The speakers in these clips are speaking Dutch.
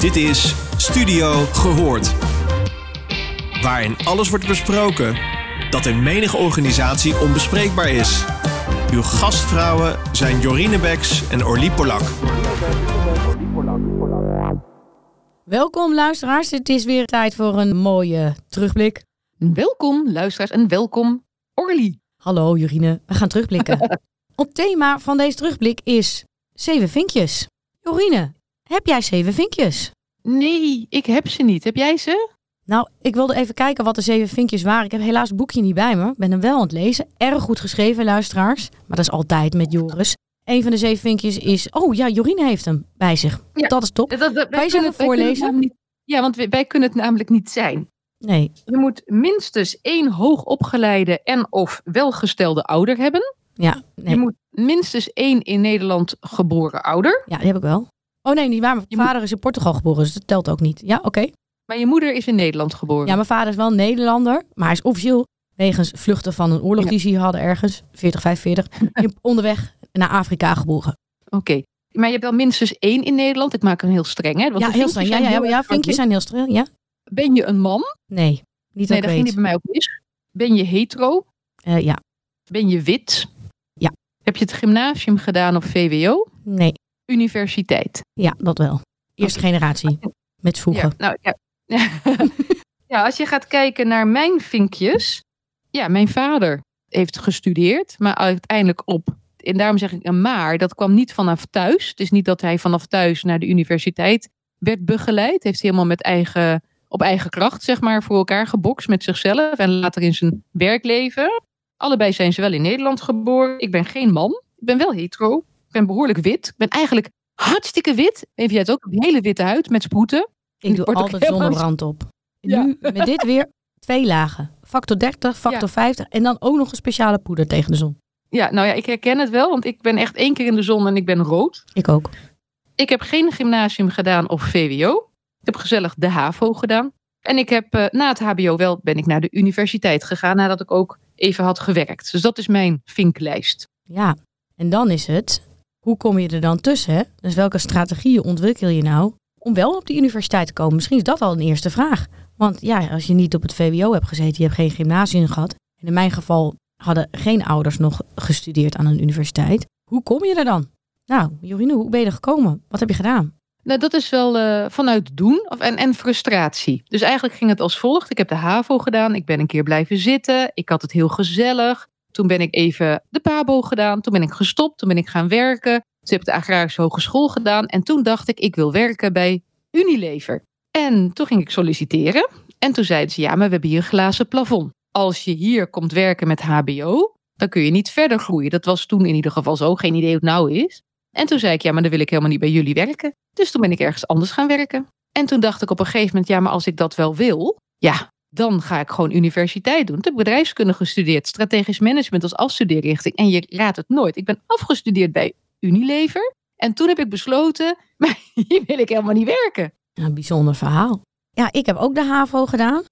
Dit is Studio Gehoord. Waarin alles wordt besproken dat in menige organisatie onbespreekbaar is. Uw gastvrouwen zijn Jorine Beks en Orlie Polak. Welkom luisteraars, het is weer tijd voor een mooie terugblik. Welkom luisteraars en welkom Orly. Hallo Jorine, we gaan terugblikken. Het thema van deze terugblik is zeven vinkjes. Jorine, heb jij zeven vinkjes? Nee, ik heb ze niet. Heb jij ze? Nou, ik wilde even kijken wat de zeven vinkjes waren. Ik heb helaas het boekje niet bij me. Ik ben hem wel aan het lezen. Erg goed geschreven, luisteraars. Maar dat is altijd met Joris. Een van de zeven vinkjes is... Oh ja, Jorine heeft hem bij zich. Ja. Dat is top. Dat, Kan je ze even voorlezen? niet- ja, want wij, wij kunnen het namelijk niet zijn. Nee. Je moet minstens één hoogopgeleide en of welgestelde ouder hebben. Ja, nee. Je moet minstens één in Nederland geboren ouder. Ja, die heb ik wel. Oh nee, niet waar. Mijn Je vader is in Portugal geboren, dus dat telt ook niet. Ja, oké. Maar je moeder is in Nederland geboren. Ja, mijn vader is wel Nederlander, maar hij is officieel wegens vluchten van een oorlog Ja. die ze hier hadden ergens, 40, 45, in- onderweg naar Afrika geboren. Oké. Maar je hebt wel minstens één in Nederland. Ik maak hem heel streng, hè? Want ja, heel streng. Ja, ja, heel ja, ja, vinkjes zijn heel streng. Ja? Ben je een man? Nee, niet Nee, dat ging die bij mij ook mis. Ben je hetero? Eh, ja, Ben je wit? Ja. Heb je het gymnasium gedaan op VWO? nee, Universiteit? ja, dat wel. Eerste generatie, met voegen. Ja, nou ja. ja, als je gaat kijken naar mijn vinkjes. Ja, mijn vader heeft gestudeerd, maar uiteindelijk op. En daarom zeg ik een maar, dat kwam niet vanaf thuis. Het is niet dat hij vanaf thuis naar de universiteit werd begeleid. Heeft helemaal met eigen, op eigen kracht, zeg maar, voor elkaar gebokst met zichzelf. En later in zijn werkleven. Allebei zijn ze wel in Nederland geboren. Ik ben geen man. Ik ben wel hetero. Ik ben behoorlijk wit. Ik ben eigenlijk hartstikke wit. Even jij het ook? Een hele witte huid met sproeten. Ik doe altijd helemaal- zonnebrand op. Ja. Nu met dit weer twee lagen. Factor 30, factor 50 en dan ook nog een speciale poeder tegen de zon. Ja, nou ja, ik herken het wel, want ik ben echt één keer in de zon en ik ben rood. Ik ook. Ik heb geen gymnasium gedaan of VWO. Ik heb gezellig de HAVO gedaan. En ik heb eh, na het HBO wel ben ik naar de universiteit gegaan nadat ik ook even had gewerkt. Dus dat is mijn vinklijst. Ja, en dan is het, hoe kom je er dan tussen? Dus welke strategieën ontwikkel je nou om wel op de universiteit te komen? Misschien is dat al een eerste vraag. Want ja, als je niet op het VWO hebt gezeten, je hebt geen gymnasium gehad. En in mijn geval hadden geen ouders nog gestudeerd aan een universiteit. Hoe kom je er dan? Nou, Jorine, hoe ben je er gekomen? Wat heb je gedaan? Nou, dat is wel eh, vanuit doen of, en, en frustratie. Dus eigenlijk ging het als volgt. Ik heb de HAVO gedaan. Ik ben een keer blijven zitten. Ik had het heel gezellig. Toen ben ik even de PABO gedaan. Toen ben ik gestopt. Toen ben ik gaan werken. Toen heb ik de Agrarische Hogeschool gedaan. En toen dacht ik, ik wil werken bij Unilever. En toen ging ik solliciteren. En toen zeiden ze, ja, maar we hebben hier een glazen plafond. Als je hier komt werken met HBO, dan kun je niet verder groeien. Dat was toen in ieder geval zo. Geen idee hoe het nou is. En toen zei ik, ja, maar dan wil ik helemaal niet bij jullie werken. Dus toen ben ik ergens anders gaan werken. En toen dacht ik op een gegeven moment, ja, maar als ik dat wel wil, ja, dan ga ik gewoon universiteit doen. Ik heb bedrijfskunde gestudeerd, strategisch management als afstudeerrichting. En je raadt het nooit. Ik ben afgestudeerd bij Unilever. En toen heb ik besloten, maar hier wil ik helemaal niet werken. Een bijzonder verhaal. Ja, ik heb ook de HAVO gedaan.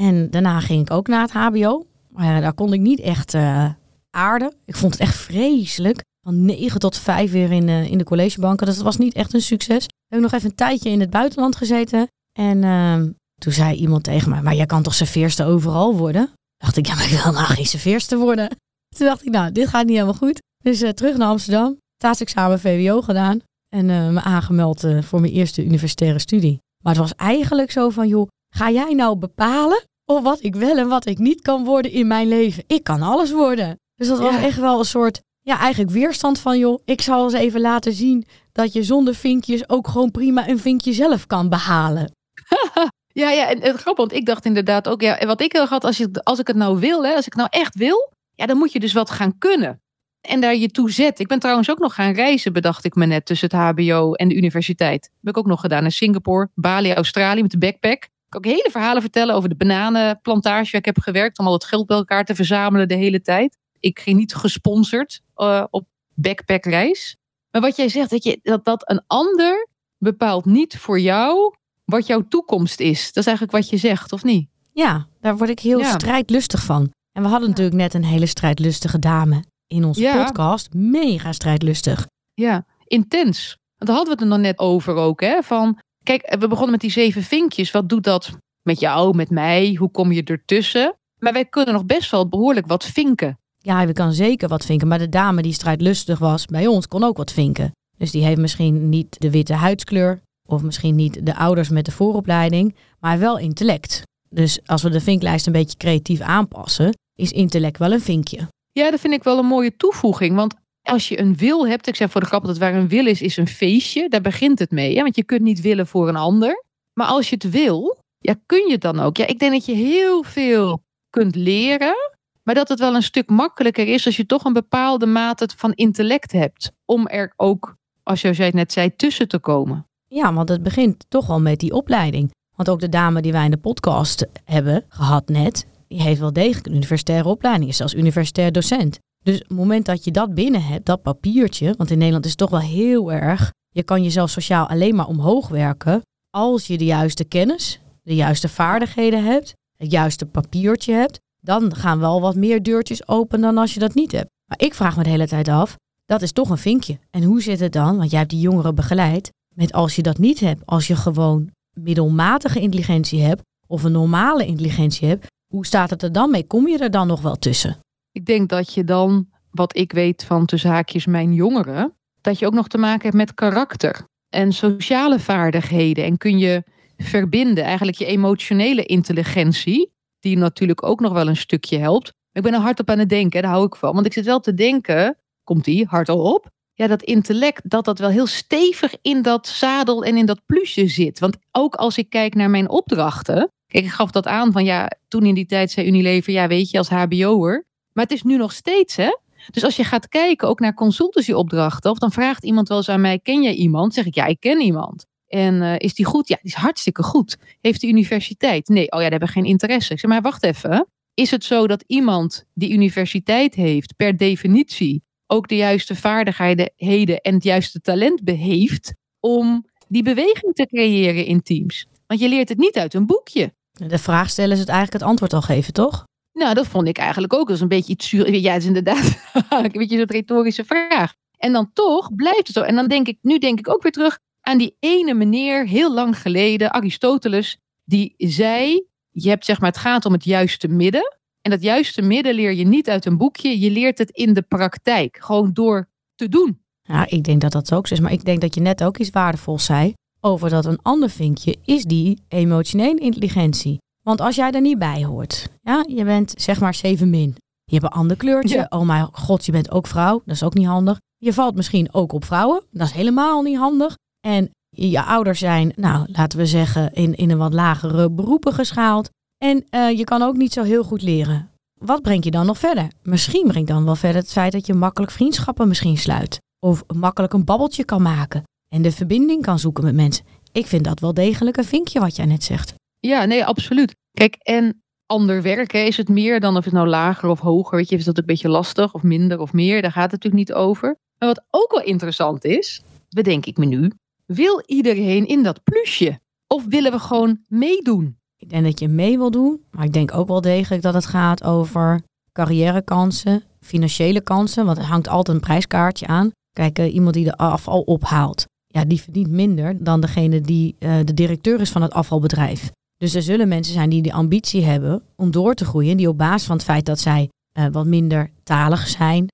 En daarna ging ik ook naar het HBO. Maar daar kon ik niet echt eh, aarden. Ik vond het echt vreselijk. Van 9 tot 5 weer in, in de collegebanken. Dus dat was niet echt een succes. Ik heb nog even een tijdje in het buitenland gezeten. En ehm, toen zei iemand tegen mij, maar jij kan toch serveerster overal worden? Dacht ik, ja, maar ik wil helemaal geen serveerster worden. Toen dacht ik, nou, dit gaat niet helemaal goed. Dus eh, terug naar Amsterdam. Staatsexamen VWO gedaan. En eh, me aangemeld eh, voor mijn eerste universitaire studie. Maar het was eigenlijk zo van, joh, ga jij nou bepalen of wat ik wel en wat ik niet kan worden in mijn leven? Ik kan alles worden. Dus dat was echt wel een soort, ja, eigenlijk weerstand van, joh, ik zal eens even laten zien dat je zonder vinkjes ook gewoon prima een vinkje zelf kan behalen. Ja, ja, en het grappig, want ik dacht inderdaad ook, ja, wat ik heel had, als, je, als ik het nou wil, hè, als ik nou echt wil, ja, dan moet je dus wat gaan kunnen. En daar je toe zet. Ik ben trouwens ook nog gaan reizen, bedacht ik me net, tussen het HBO en de universiteit. Dat heb ik ook nog gedaan in Singapore, Bali, Australië met de backpack. Ik kan ook hele verhalen vertellen over de bananenplantage waar ik heb gewerkt, om al het geld bij elkaar te verzamelen de hele tijd. Ik ging niet gesponsord eh, op backpackreis. Maar wat jij zegt, dat, je, dat, dat een ander bepaalt niet voor jou wat jouw toekomst is. Dat is eigenlijk wat je zegt, of niet? Ja, daar word ik heel Ja. strijdlustig van. En we hadden natuurlijk net een hele strijdlustige dame in onze Ja. podcast. Mega strijdlustig. Ja, intens. Want daar hadden we het er nog net over ook, hè? Van Kijk, we begonnen met die zeven vinkjes. Wat doet dat met jou, met mij? Hoe kom je ertussen? Maar wij kunnen nog best wel behoorlijk wat vinken. Ja, we kan zeker wat vinken. Maar de dame die strijdlustig was bij ons kon ook wat vinken. Dus die heeft misschien niet de witte huidskleur. Of misschien niet de ouders met de vooropleiding. Maar wel intellect. Dus als we de vinklijst een beetje creatief aanpassen, is intellect wel een vinkje. Ja, dat vind ik wel een mooie toevoeging. Want als je een wil hebt, ik zeg voor de grap dat waar een wil is, is een feestje. Daar begint het mee. Want je kunt niet willen voor een ander. Maar als je het wil, ja, kun je het dan ook. Ja, ik denk dat je heel veel kunt leren. Maar dat het wel een stuk makkelijker is als je toch een bepaalde mate van intellect hebt. Om er ook, als je net zei, tussen te komen. Ja, want het begint toch al met die opleiding. Want ook de dame die wij in de podcast hebben gehad net, die heeft wel degelijk een universitaire opleiding, is zelfs universitair docent. Dus het moment dat je dat binnen hebt, dat papiertje, want in Nederland is het toch wel heel erg, je kan jezelf sociaal alleen maar omhoog werken als je de juiste kennis, de juiste vaardigheden hebt, het juiste papiertje hebt, dan gaan wel wat meer deurtjes open dan als je dat niet hebt. Maar ik vraag me de hele tijd af, dat is toch een vinkje. En hoe zit het dan, want jij hebt die jongeren begeleid, met als je dat niet hebt, als je gewoon middelmatige intelligentie hebt of een normale intelligentie hebt, hoe staat het er dan mee? Kom je er dan nog wel tussen? Ik denk dat je dan, wat ik weet van tussen haakjes mijn jongeren, dat je ook nog te maken hebt met karakter en sociale vaardigheden. En kun je verbinden, eigenlijk je emotionele intelligentie, die natuurlijk ook nog wel een stukje helpt. Ik ben er hard op aan het denken, daar hou ik van. Want ik zit wel te denken, komt die hardop, ja, dat intellect, dat dat wel heel stevig in dat zadel en in dat plusje zit. Want ook als ik kijk naar mijn opdrachten. Kijk, ik gaf dat aan van ja, toen in die tijd zei Unilever, ja, weet je, als HBO'er. Maar het is nu nog steeds, hè? Dus als je gaat kijken ook naar consultancyopdrachten, of dan vraagt iemand wel eens aan mij: ken jij iemand? Zeg ik ja, ik ken iemand. En uh, is die goed? Ja, die is hartstikke goed. Heeft de universiteit? Nee, oh ja, daar hebben geen interesse. Ik zeg maar, wacht even. Is het zo dat iemand die universiteit heeft, per definitie ook de juiste vaardigheden en het juiste talent heeft om die beweging te creëren in teams? Want je leert het niet uit een boekje. De vraag stellen is het eigenlijk het antwoord al geven, toch? Nou, dat vond ik eigenlijk ook. Dat is een beetje iets zuur. Ja, het is inderdaad een beetje zo'n retorische vraag. En dan toch blijft het zo. En dan denk ik, nu denk ik ook weer terug aan die ene meneer, heel lang geleden, Aristoteles, die zei: Je hebt zeg maar, het gaat om het juiste midden. En dat juiste midden leer je niet uit een boekje, je leert het in de praktijk, gewoon door te doen. Ja, ik denk dat dat ook zo is, maar ik denk dat je net ook iets waardevols zei over dat een ander vinkje is die emotionele intelligentie. Want als jij er niet bij hoort, ja, je bent zeg maar 7 min. Je hebt een ander kleurtje. Oh mijn god, je bent ook vrouw. Dat is ook niet handig. Je valt misschien ook op vrouwen. Dat is helemaal niet handig. En je ouders zijn, nou, laten we zeggen, in, in een wat lagere beroepen geschaald. En uh, je kan ook niet zo heel goed leren. Wat brengt je dan nog verder? Misschien brengt dan wel verder het feit dat je makkelijk vriendschappen misschien sluit. Of makkelijk een babbeltje kan maken. En de verbinding kan zoeken met mensen. Ik vind dat wel degelijk een vinkje wat jij net zegt. Ja, nee, absoluut. Kijk, en ander werken is het meer dan of het nou lager of hoger, weet je, is dat een beetje lastig of minder of meer. Daar gaat het natuurlijk niet over. Maar wat ook wel interessant is, bedenk ik me nu, wil iedereen in dat plusje? Of willen we gewoon meedoen? Ik denk dat je mee wil doen, maar ik denk ook wel degelijk dat het gaat over carrièrekansen, financiële kansen, want er hangt altijd een prijskaartje aan. Kijk, uh, iemand die de afval ophaalt, ja, die verdient minder dan degene die uh, de directeur is van het afvalbedrijf. Dus er zullen mensen zijn die de ambitie hebben om door te groeien, die op basis van het feit dat zij uh, wat minder talig zijn,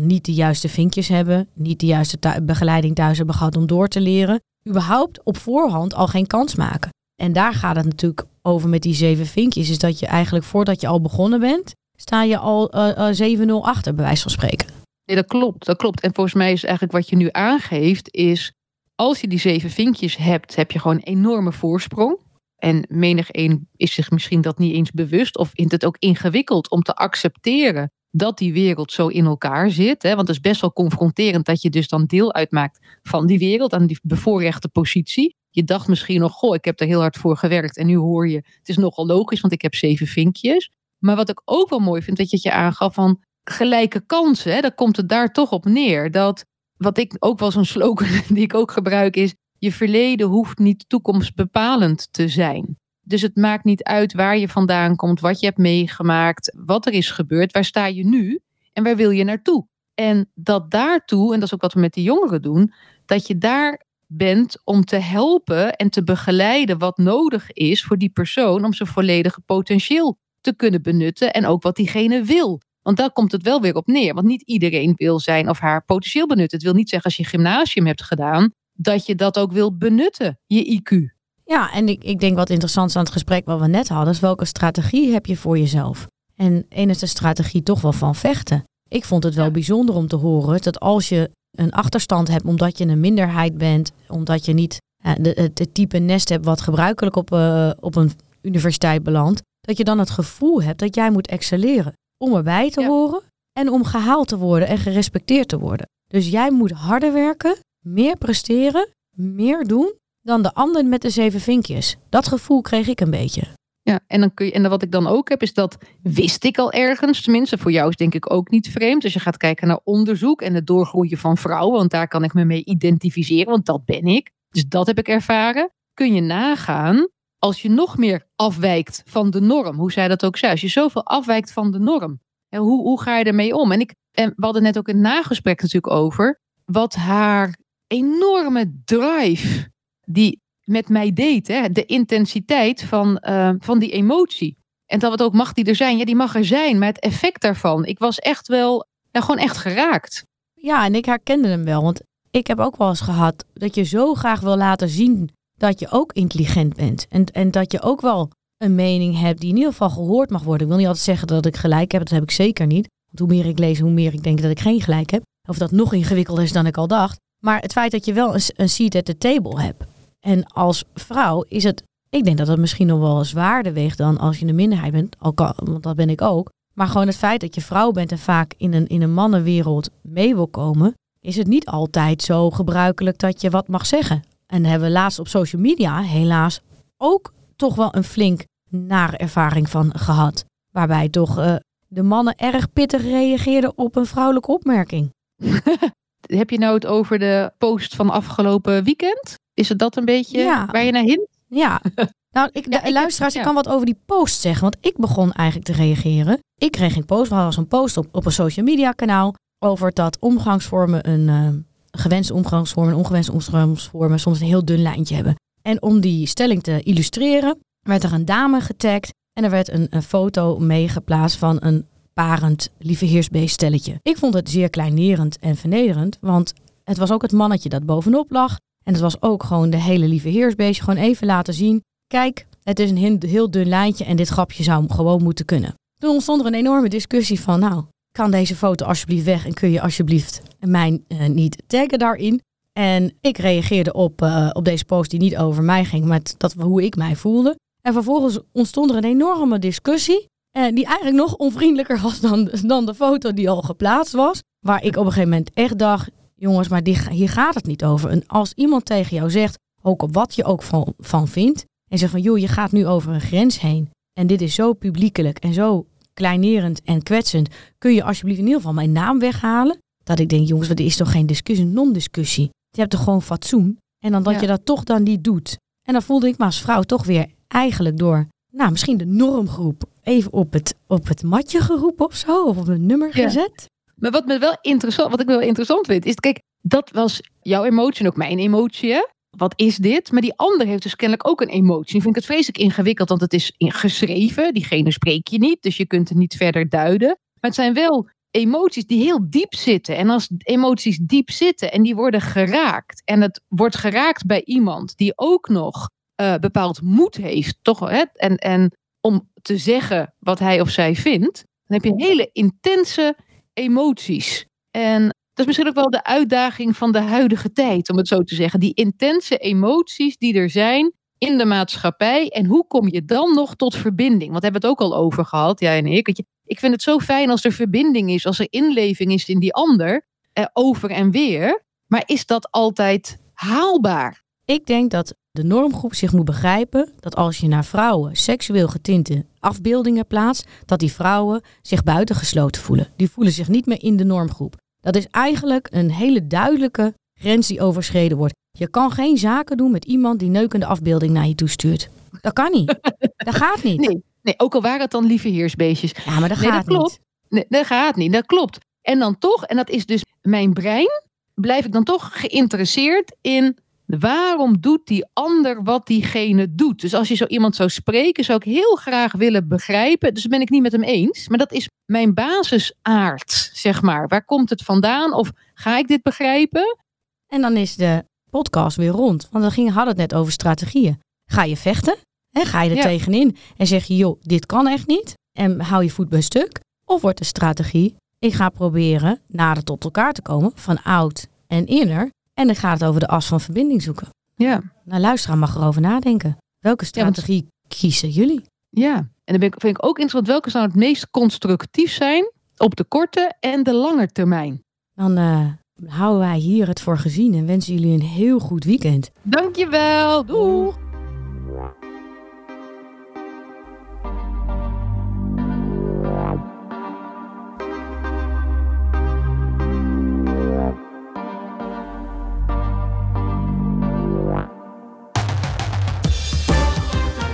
niet de juiste vinkjes hebben, niet de juiste begeleiding thuis hebben gehad om door te leren, überhaupt op voorhand al geen kans maken. En daar gaat het natuurlijk over met die zeven vinkjes, is dat je eigenlijk voordat je al begonnen bent, sta je al uh, uh, 7-0 achter, bij wijze van spreken. Nee, dat klopt, dat klopt. En volgens mij is eigenlijk wat je nu aangeeft, is als je die zeven vinkjes hebt, heb je gewoon een enorme voorsprong. En menig een is zich misschien dat niet eens bewust of vindt het ook ingewikkeld om te accepteren dat die wereld zo in elkaar zit. Hè? Want het is best wel confronterend dat je dus dan deel uitmaakt van die wereld, aan die bevoorrechte positie. Je dacht misschien nog, goh, ik heb er heel hard voor gewerkt. En nu hoor je, het is nogal logisch, want ik heb zeven vinkjes. Maar wat ik ook wel mooi vind, dat je het je aangaf van gelijke kansen. Hè? Dan komt het daar toch op neer. Dat, wat ik ook wel zo'n slogan die ik ook gebruik is, je verleden hoeft niet toekomstbepalend te zijn. Dus het maakt niet uit waar je vandaan komt, wat je hebt meegemaakt, wat er is gebeurd. Waar sta je nu en waar wil je naartoe? En dat daartoe, en dat is ook wat we met de jongeren doen, dat je daar bent om te helpen en te begeleiden wat nodig is voor die persoon om zijn volledige potentieel te kunnen benutten en ook wat diegene wil. Want daar komt het wel weer op neer. Want niet iedereen wil zijn of haar potentieel benutten. Het wil niet zeggen als je gymnasium hebt gedaan, dat je dat ook wil benutten, je IQ. Ja, en ik, ik denk wat interessant is aan het gesprek wat we net hadden, is welke strategie heb je voor jezelf? En één is de strategie toch wel van vechten. Ik vond het wel Ja. bijzonder om te horen dat als je een achterstand hebt omdat je een minderheid bent, omdat je niet eh, de, het, type nest hebt wat gebruikelijk op, eh, op een universiteit belandt, dat je dan het gevoel hebt dat jij moet excelleren om erbij te Ja. horen en om gehaald te worden en gerespecteerd te worden. Dus jij moet harder werken, meer presteren, meer doen dan de ander met de zeven vinkjes. Dat gevoel kreeg ik een beetje. Ja, en, dan kun je, en wat ik dan ook heb, is dat wist ik al ergens. Tenminste, voor jou is denk ik ook niet vreemd. Als je gaat kijken naar onderzoek en het doorgroeien van vrouwen, want daar kan ik me mee identificeren, want dat ben ik. Dus dat heb ik ervaren. Kun je nagaan als je nog meer afwijkt van de norm. Hoe zij dat ook zei. Als je zoveel afwijkt van de norm. Hoe, hoe ga je ermee om? En, ik, en we hadden net ook een nagesprek natuurlijk over. Wat haar enorme drive, die met mij deed. Hè? De intensiteit van, eh, van die emotie. En dat het ook mag die er zijn. Ja, die mag er zijn. Maar het effect daarvan. Ik was echt wel, gewoon echt geraakt. Ja, en ik herkende hem wel. Want ik heb ook wel eens gehad dat je zo graag wil laten zien dat je ook intelligent bent. En, en dat je ook wel een mening hebt die in ieder geval gehoord mag worden. Ik wil niet altijd zeggen dat ik gelijk heb. Dat heb ik zeker niet. Want hoe meer ik lees, hoe meer ik denk dat ik geen gelijk heb. Of dat nog ingewikkelder is dan ik al dacht. Maar het feit dat je wel een, een seat at the table hebt. En als vrouw is het, ik denk dat het misschien nog wel zwaarder weegt dan als je een minderheid bent. Al want dat ben ik ook. Maar gewoon het feit dat je vrouw bent en vaak in een, in een mannenwereld mee wil komen, is het niet altijd zo gebruikelijk dat je wat mag zeggen. En hebben we laatst op social media helaas ook toch wel een flink nare ervaring van gehad. Waarbij toch eh, de mannen erg pittig reageerden op een vrouwelijke opmerking. Heb je nou het over de post van afgelopen weekend? Is het dat een beetje Ja. waar je naar hint? Ja, nou, ik, Ja, ik- luisteraars, ik kan wat over die post zeggen. Want ik begon eigenlijk te reageren. Ik kreeg een post, er was een post op, op een social media kanaal... over dat omgangsvormen een eh, gewenste omgangsvormen en ongewenste omgangsvormen soms een heel dun lijntje hebben. En om die stelling te illustreren, werd er een dame getagd... en er werd een, een foto meegeplaatst van een parend lieve stelletje. Ik vond het zeer kleinerend en vernederend, want het was ook het mannetje dat bovenop lag... En het was ook gewoon de hele lieve heersbeestje. Gewoon even laten zien. Kijk, het is een heel, dun lijntje en dit grapje zou gewoon moeten kunnen. Toen ontstond er een enorme discussie van, nou, kan deze foto alsjeblieft weg en kun je alsjeblieft mij eh, niet taggen daarin? En ik reageerde op, eh, op deze post die niet over mij ging, maar dat, hoe ik mij voelde. En vervolgens ontstond er een enorme discussie, eh, die eigenlijk nog onvriendelijker was dan, dan de foto die al geplaatst was. Waar ik op een gegeven moment echt dacht, jongens, maar die, hier gaat het niet over. En als iemand tegen jou zegt, ook op wat je ook van, van vindt, en zegt van, joh, je gaat nu over een grens heen. En dit is zo publiekelijk en zo kleinerend en kwetsend. Kun je alsjeblieft in ieder geval mijn naam weghalen? Dat ik denk, jongens, wat is toch geen discussie, non-discussie. Je hebt toch gewoon fatsoen. En dan dat Ja. je dat toch dan niet doet. En dan voelde ik me als vrouw toch weer eigenlijk door, nou, misschien de normgroep even op het, op het matje geroepen of zo. Of op een nummer gezet. Maar wat, me wel interessant, wat ik wel interessant vind, is, kijk, dat was jouw emotie en ook mijn emotie. Wat is dit? Maar die ander heeft dus kennelijk ook een emotie. Nu vind ik het vreselijk ingewikkeld, want het is geschreven. Diegene spreek je niet, dus je kunt het niet verder duiden. Maar het zijn wel emoties die heel diep zitten. En als emoties diep zitten en die worden geraakt. En het wordt geraakt bij iemand die ook nog eh, bepaald moed heeft. Toch, hè? En, en om te zeggen wat hij of zij vindt. Dan heb je hele intense emoties. En dat is misschien ook wel de uitdaging van de huidige tijd, om het zo te zeggen. Die intense emoties die er zijn in de maatschappij. En hoe kom je dan nog tot verbinding? Want we hebben het ook al over gehad, jij en ik. Ik vind het zo fijn als er verbinding is, als er inleving is in die ander, eh, over en weer. Maar is dat altijd haalbaar? Ik denk dat de normgroep zich moet begrijpen dat als je naar vrouwen seksueel getinte afbeeldingen plaatst, dat die vrouwen zich buitengesloten voelen. Die voelen zich niet meer in de normgroep. Dat is eigenlijk een hele duidelijke grens die overschreden wordt. Je kan geen zaken doen met iemand die neukende afbeelding naar je toe stuurt. Dat kan niet. Dat gaat niet. Nee, nee ook al waren het dan lieve heersbeestjes. Ja, maar dat Nee, dat gaat klopt. niet. Nee, dat gaat niet, dat klopt. En dan toch, en dat is dus mijn brein, blijf ik dan toch geïnteresseerd in Waarom doet die ander wat diegene doet? Dus als je zo iemand zou spreken, zou ik heel graag willen begrijpen. Dus ben ik niet met hem eens. Maar dat is mijn basisaard, zeg maar. Waar komt het vandaan? Of ga ik dit begrijpen? En dan is de podcast weer rond. Want we gingen, hadden het net over strategieën. Ga je vechten? En ga je er Ja. tegenin? En zeg je, joh, dit kan echt niet. En hou je voet bij stuk? Of wordt de strategie, ik ga proberen nader tot elkaar te komen. Van oud en inner. En dan gaat het over de as van verbinding zoeken. Ja. Nou, luisteraar mag erover nadenken. Welke Ja, want- strategie kiezen jullie? Ja. En dan ben ik, vind ik ook interessant welke zou het meest constructief zijn op de korte en de lange termijn. Dan eh, houden wij hier het voor gezien en wensen jullie een heel goed weekend. Dankjewel. Doeg.